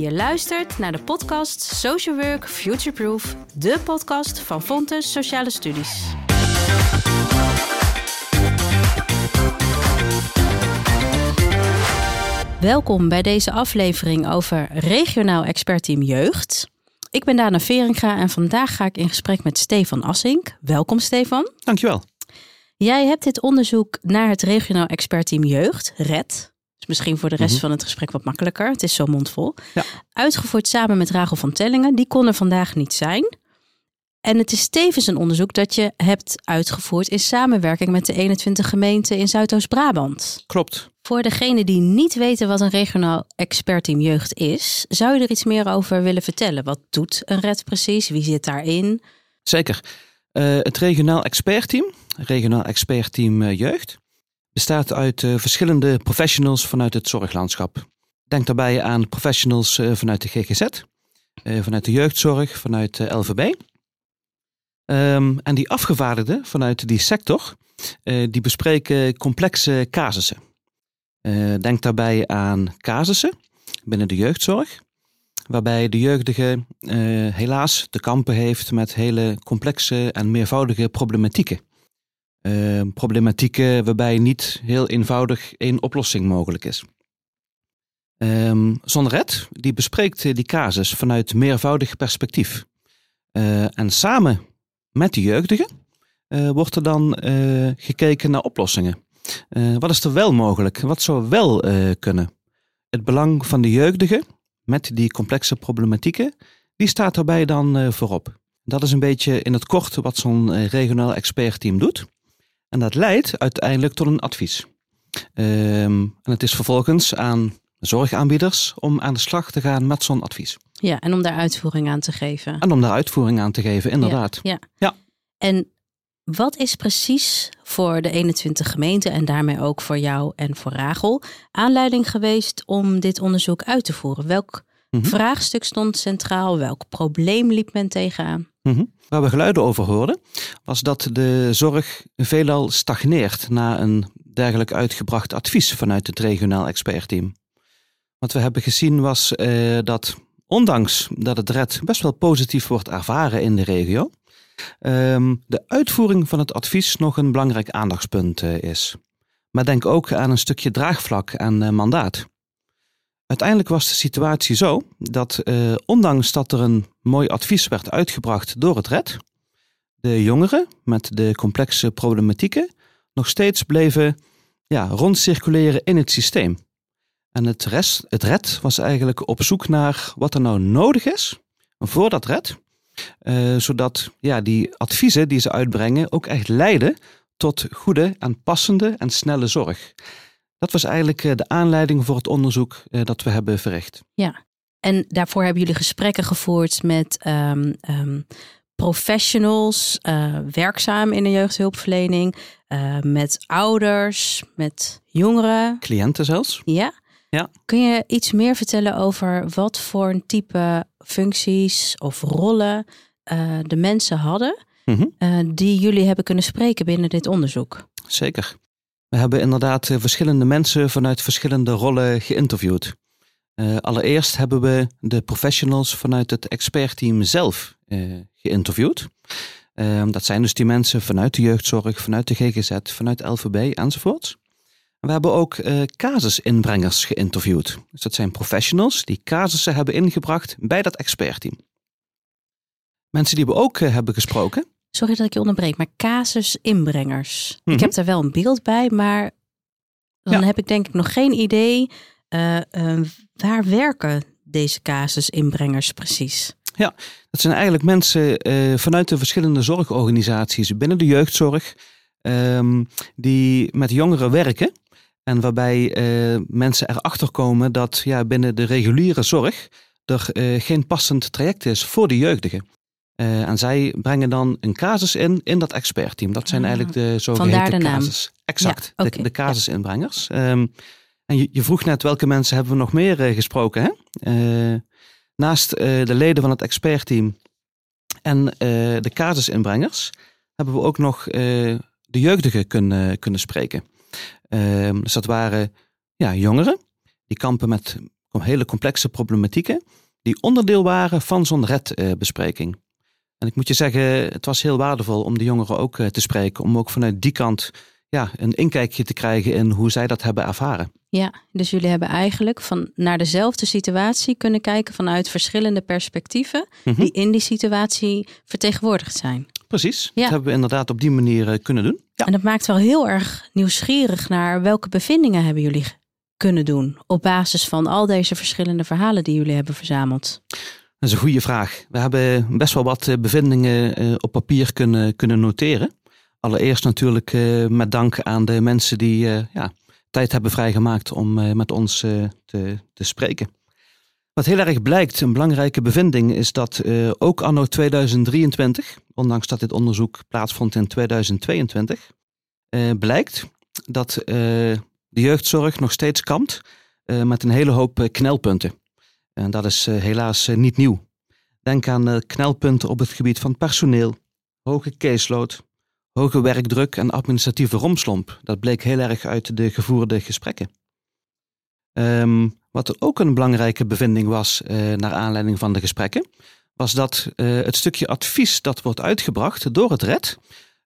Je luistert naar de podcast Social Work Futureproof, de podcast van Fontes Sociale Studies. Welkom bij deze aflevering over regionaal expertteam jeugd. Ik ben Dana Veringa en vandaag ga ik in gesprek met Stefan Assink. Welkom Stefan. Dankjewel. Jij hebt dit onderzoek naar het regionaal expertteam jeugd, RED, is misschien voor de rest Mhm. van het gesprek wat makkelijker. Het is zo mondvol. Ja. Uitgevoerd samen met Rachel van Tellingen. Die kon er vandaag niet zijn. En het is tevens een onderzoek dat je hebt uitgevoerd in samenwerking met de 21 gemeenten in Zuidoost-Brabant. Klopt. Voor degenen die niet weten wat een regionaal expertteam jeugd is, zou je er iets meer over willen vertellen? Wat doet een RED precies? Wie zit daarin? Zeker. Eh, het regionaal expertteam, regionaal expertteam eh, jeugd, bestaat uit eh, verschillende professionals vanuit het zorglandschap. Denk daarbij aan professionals eh, vanuit de GGZ, eh, vanuit de jeugdzorg, vanuit de LVB. Ehm, en die afgevaardigden vanuit die sector, die bespreken complexe casussen. Denk daarbij aan casussen binnen de jeugdzorg, waarbij de jeugdige helaas te kampen heeft met hele complexe en meervoudige problematieken. Eh, problematieken waarbij niet heel eenvoudig één oplossing mogelijk is. Ehm Zonred die bespreekt eh, die casus vanuit meervoudig perspectief. Eh, en samen met de jeugdigen eh, wordt er dan gekeken naar oplossingen. Wat is er wel mogelijk? Wat zou wel kunnen? Het belang van de jeugdigen met die complexe problematieken, die staat daarbij dan voorop. Dat is een beetje in het kort wat zo'n regionaal expertteam doet. En dat leidt uiteindelijk tot een advies. Ehm, en het is vervolgens aan zorgaanbieders om aan de slag te gaan met zo'n advies. Ja, en om daar uitvoering aan te geven. En om daar uitvoering aan te geven, inderdaad. Ja. Ja. En wat is precies voor de 21 gemeenten en daarmee ook voor jou en voor Rachel aanleiding geweest om dit onderzoek uit te voeren? Welk Mhm. vraagstuk stond centraal? Welk probleem liep men tegenaan? Mhm. Waar we geluiden over hoorden, was dat de zorg veelal stagneert na een dergelijk uitgebracht advies vanuit het regionaal expertteam. Wat we hebben gezien was eh, dat, ondanks dat het RED best wel positief wordt ervaren in de regio, ehm, de uitvoering van het advies nog een belangrijk aandachtspunt eh, is. Maar denk ook aan een stukje draagvlak en eh, mandaat. Uiteindelijk was de situatie zo dat, eh, ondanks dat er een mooi advies werd uitgebracht door het RED, de jongeren met de complexe problematieken nog steeds bleven ja, rondcirculeren in het systeem. En het, rest, het RED was eigenlijk op zoek naar wat er nou nodig is voor dat RED, eh, zodat ja, die adviezen die ze uitbrengen ook echt leiden tot goede en passende en snelle zorg. Dat was eigenlijk eh, de aanleiding voor het onderzoek eh, dat we hebben verricht. En daarvoor hebben jullie gesprekken gevoerd met ehm, ehm, professionals, eh, werkzaam in de jeugdhulpverlening, met ouders, met jongeren. Cliënten zelfs. Ja? Ja. Kun je iets meer vertellen over wat voor een type functies of rollen de mensen hadden Mhm. die jullie hebben kunnen spreken binnen dit onderzoek? Zeker. We hebben inderdaad eh, verschillende mensen vanuit verschillende rollen geïnterviewd. Eh, allereerst hebben we de professionals vanuit het expertteam zelf eh, geïnterviewd. Eh, dat zijn dus die mensen vanuit de jeugdzorg, vanuit de GGZ, vanuit LVB enzovoort. We hebben ook casusinbrengers geïnterviewd. Dus dat zijn professionals die casussen hebben ingebracht bij dat expertteam. Mensen die we ook hebben gesproken, Sorry dat ik je onderbreek, maar casusinbrengers. Ik Mhm. heb daar wel een beeld bij, maar dan Ja. heb ik denk ik nog geen idee eh, eh, waar werken deze casusinbrengers precies. Dat zijn eigenlijk mensen eh, vanuit de verschillende zorgorganisaties binnen de jeugdzorg ehm, die met jongeren werken. En waarbij mensen erachter komen dat ja, binnen de reguliere zorg er geen passend traject is voor de jeugdigen. Eh, en zij brengen dan een casus in in dat expertteam. Dat zijn Ah, eigenlijk de zogeheten de casus. Exact, Ja, de, de casusinbrengers. Ehm, en je, je vroeg net welke mensen hebben we nog meer eh, gesproken. Hè? Eh, naast de leden van het expertteam en de casusinbrengers hebben we ook nog de jeugdigen kunnen, kunnen spreken. Ehm, dus dat waren ja, jongeren die kampen met hele complexe problematieken die onderdeel waren van zo'n redbespreking. En ik moet je zeggen, het was heel waardevol om de jongeren ook te spreken, om ook vanuit die kant ja, een inkijkje te krijgen in hoe zij dat hebben ervaren. Ja, dus jullie hebben eigenlijk van naar dezelfde situatie kunnen kijken vanuit verschillende perspectieven Mhm. die in die situatie vertegenwoordigd zijn. Precies, Ja. dat hebben we inderdaad op die manier eh, kunnen doen. Ja. En dat maakt wel heel erg nieuwsgierig naar welke bevindingen hebben jullie kunnen doen op basis van al deze verschillende verhalen die jullie hebben verzameld. Dat is een goede vraag. We hebben best wel wat eh, bevindingen eh, op papier kunnen, kunnen noteren. Allereerst natuurlijk eh, met dank aan de mensen die ja, tijd hebben vrijgemaakt om met ons te, te spreken. Wat heel erg blijkt, een belangrijke bevinding, is dat ook anno 2023, ondanks dat dit onderzoek plaatsvond in 2022, eh, blijkt dat de jeugdzorg nog steeds kampt met een hele hoop knelpunten. En dat is eh, helaas eh, niet nieuw. Denk aan eh, knelpunten op het gebied van personeel, hoge caseload, hoge werkdruk en administratieve romslomp. Dat bleek heel erg uit de gevoerde gesprekken. Ehm, wat ook een belangrijke bevinding was naar aanleiding van de gesprekken, was dat het stukje advies dat wordt uitgebracht door het RED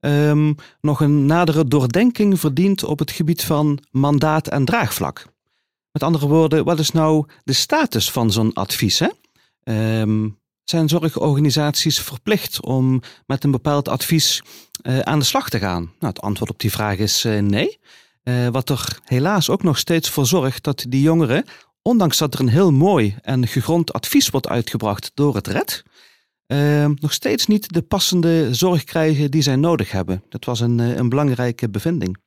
ehm, nog een nadere doordenking verdient op het gebied van mandaat en draagvlak. Met andere woorden, wat is nou de status van zo'n advies? Hè? Ehm, zijn zorgorganisaties verplicht om met een bepaald advies eh, aan de slag te gaan? Nou, het antwoord op die vraag is eh, nee. Eh, wat er helaas ook nog steeds voor zorgt dat die jongeren, ondanks dat er een heel mooi en gegrond advies wordt uitgebracht door het RED, eh, nog steeds niet de passende zorg krijgen die zij nodig hebben. Dat was een, een belangrijke bevinding.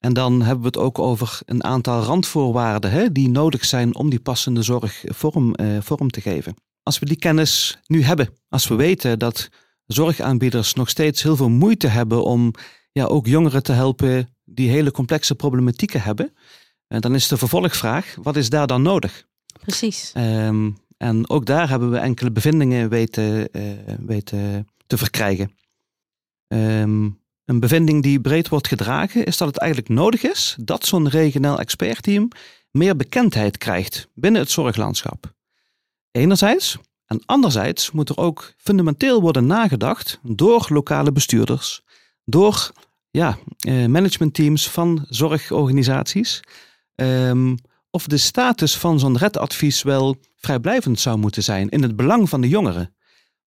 En dan hebben we het ook over een aantal randvoorwaarden hè, die nodig zijn om die passende zorg vorm, eh, vorm te geven. Als we die kennis nu hebben, als we weten dat zorgaanbieders nog steeds heel veel moeite hebben om ja, ook jongeren te helpen die hele complexe problematieken hebben, eh, dan is de vervolgvraag, wat is daar dan nodig? Precies. Ehm, en ook daar hebben we enkele bevindingen weten, eh, weten te verkrijgen. Ehm, een bevinding die breed wordt gedragen is dat het eigenlijk nodig is dat zo'n regionaal expertteam meer bekendheid krijgt binnen het zorglandschap. Enerzijds. En anderzijds moet er ook fundamenteel worden nagedacht door lokale bestuurders, door ja, eh, managementteams van zorgorganisaties, ehm, of de status van zo'n redadvies wel vrijblijvend zou moeten zijn in het belang van de jongeren.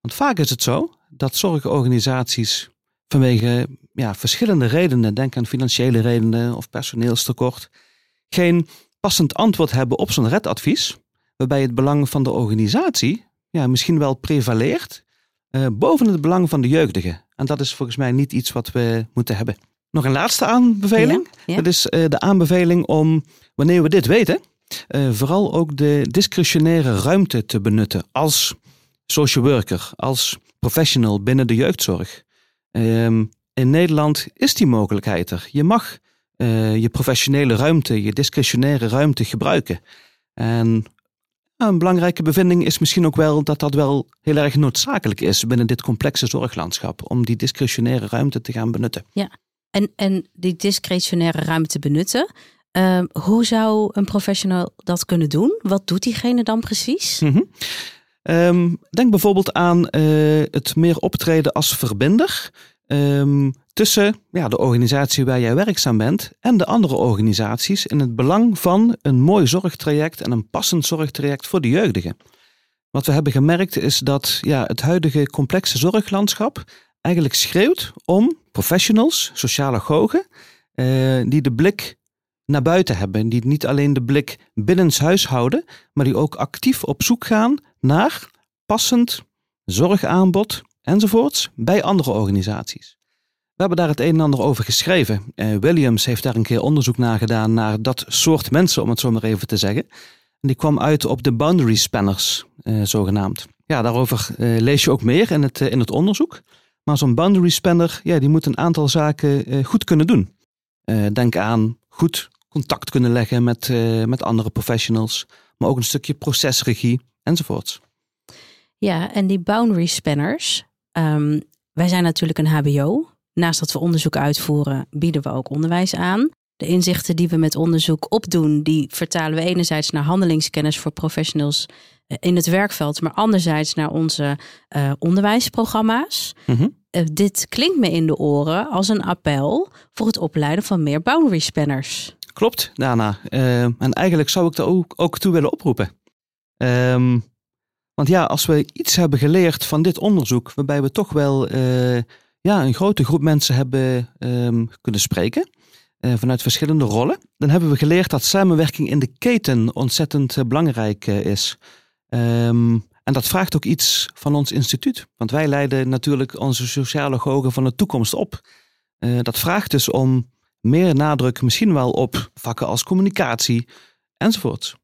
Want vaak is het zo dat zorgorganisaties vanwege ja, verschillende redenen, denk aan financiële redenen of personeelstekort, geen passend antwoord hebben op zo'n redadvies, waarbij het belang van de organisatie ja, misschien wel prevaleert eh, boven het belang van de jeugdige. En dat is volgens mij niet iets wat we moeten hebben. Nog een laatste aanbeveling. Ja, ja. Dat is eh, de aanbeveling om, wanneer we dit weten, eh, vooral ook de discretionaire ruimte te benutten als social worker, als professional binnen de jeugdzorg. Ehm, in Nederland is die mogelijkheid er. Je mag eh, je professionele ruimte, je discretionaire ruimte gebruiken. En ja, een belangrijke bevinding is misschien ook wel dat dat wel heel erg noodzakelijk is binnen dit complexe zorglandschap, om die discretionaire ruimte te gaan benutten. En, en die discretionaire ruimte benutten. Ehm, hoe zou een professional dat kunnen doen? Wat doet diegene dan precies? Mhm. Ehm, denk bijvoorbeeld aan eh, het meer optreden als verbinder ehm, tussen ja, de organisatie waar jij werkzaam bent en de andere organisaties in het belang van een mooi zorgtraject en een passend zorgtraject voor de jeugdigen. Wat we hebben gemerkt is dat ja, het huidige complexe zorglandschap eigenlijk schreeuwt om professionals, sociale gogen, eh, die de blik naar buiten hebben. Die niet alleen de blik binnenshuis houden, maar die ook actief op zoek gaan naar passend zorgaanbod enzovoorts bij andere organisaties. We hebben daar het een en ander over geschreven. Eh, Williams heeft daar een keer onderzoek naar gedaan naar dat soort mensen, om het zo maar even te zeggen. En die kwam uit op de boundary spanners, eh, zogenaamd. Ja, daarover eh, lees je ook meer in het, in het onderzoek. Maar zo'n boundary spanner, ja, die moet een aantal zaken goed kunnen doen. Denk aan goed contact kunnen leggen met, met andere professionals, maar ook een stukje procesregie enzovoorts. Ja, en die boundary spanners. Ehm, wij zijn natuurlijk een HBO. Naast dat we onderzoek uitvoeren, bieden we ook onderwijs aan. De inzichten die we met onderzoek opdoen, die vertalen we enerzijds naar handelingskennis voor professionals eh, in het werkveld, maar anderzijds naar onze uh, onderwijsprogramma's. Mhm. Uh, dit klinkt me in de oren als een appel voor het opleiden van meer boundary spanners. Klopt, Dana. Uh, en eigenlijk zou ik er ook, ook toe willen oproepen. Um, want ja, als we iets hebben geleerd van dit onderzoek, waarbij we toch wel ja, een grote groep mensen hebben um, kunnen spreken. Uh, vanuit verschillende rollen. Dan hebben we geleerd dat samenwerking in de keten ontzettend uh, belangrijk is. Um, en dat vraagt ook iets van ons instituut. Want wij leiden natuurlijk onze sociale gogen van de toekomst op. dat vraagt dus om meer nadruk misschien wel op vakken als communicatie enzovoort.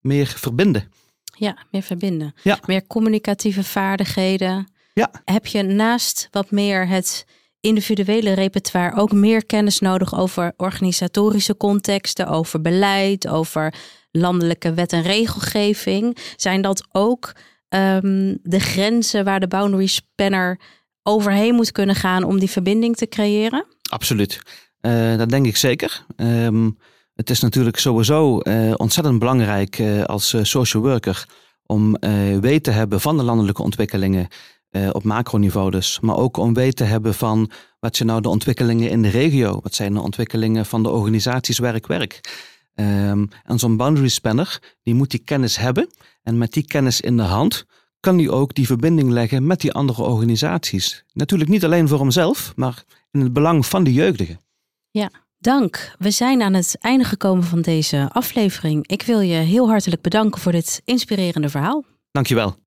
Meer verbinden. Ja, meer verbinden. Ja. Meer communicatieve vaardigheden. Ja. Heb je naast wat meer het individuele repertoire ook meer kennis nodig over organisatorische contexten, over beleid, over landelijke wet en regelgeving? Zijn dat ook um, de grenzen waar de boundary spanner overheen moet kunnen gaan om die verbinding te creëren? Absoluut. Uh, dat denk ik zeker. Um, het is natuurlijk sowieso uh, ontzettend belangrijk uh, als social worker om weet te hebben van de landelijke ontwikkelingen op macroniveau dus. Maar ook om weten te hebben van wat zijn nou de ontwikkelingen in de regio? Wat zijn de ontwikkelingen van de organisaties werk-werk? Um, en zo'n boundary spanner, die moet die kennis hebben. En met die kennis in de hand kan die ook die verbinding leggen met die andere organisaties. Natuurlijk niet alleen voor hemzelf, maar in het belang van de jeugdigen. Ja, dank. We zijn aan het einde gekomen van deze aflevering. Ik wil je heel hartelijk bedanken voor dit inspirerende verhaal. Dankjewel.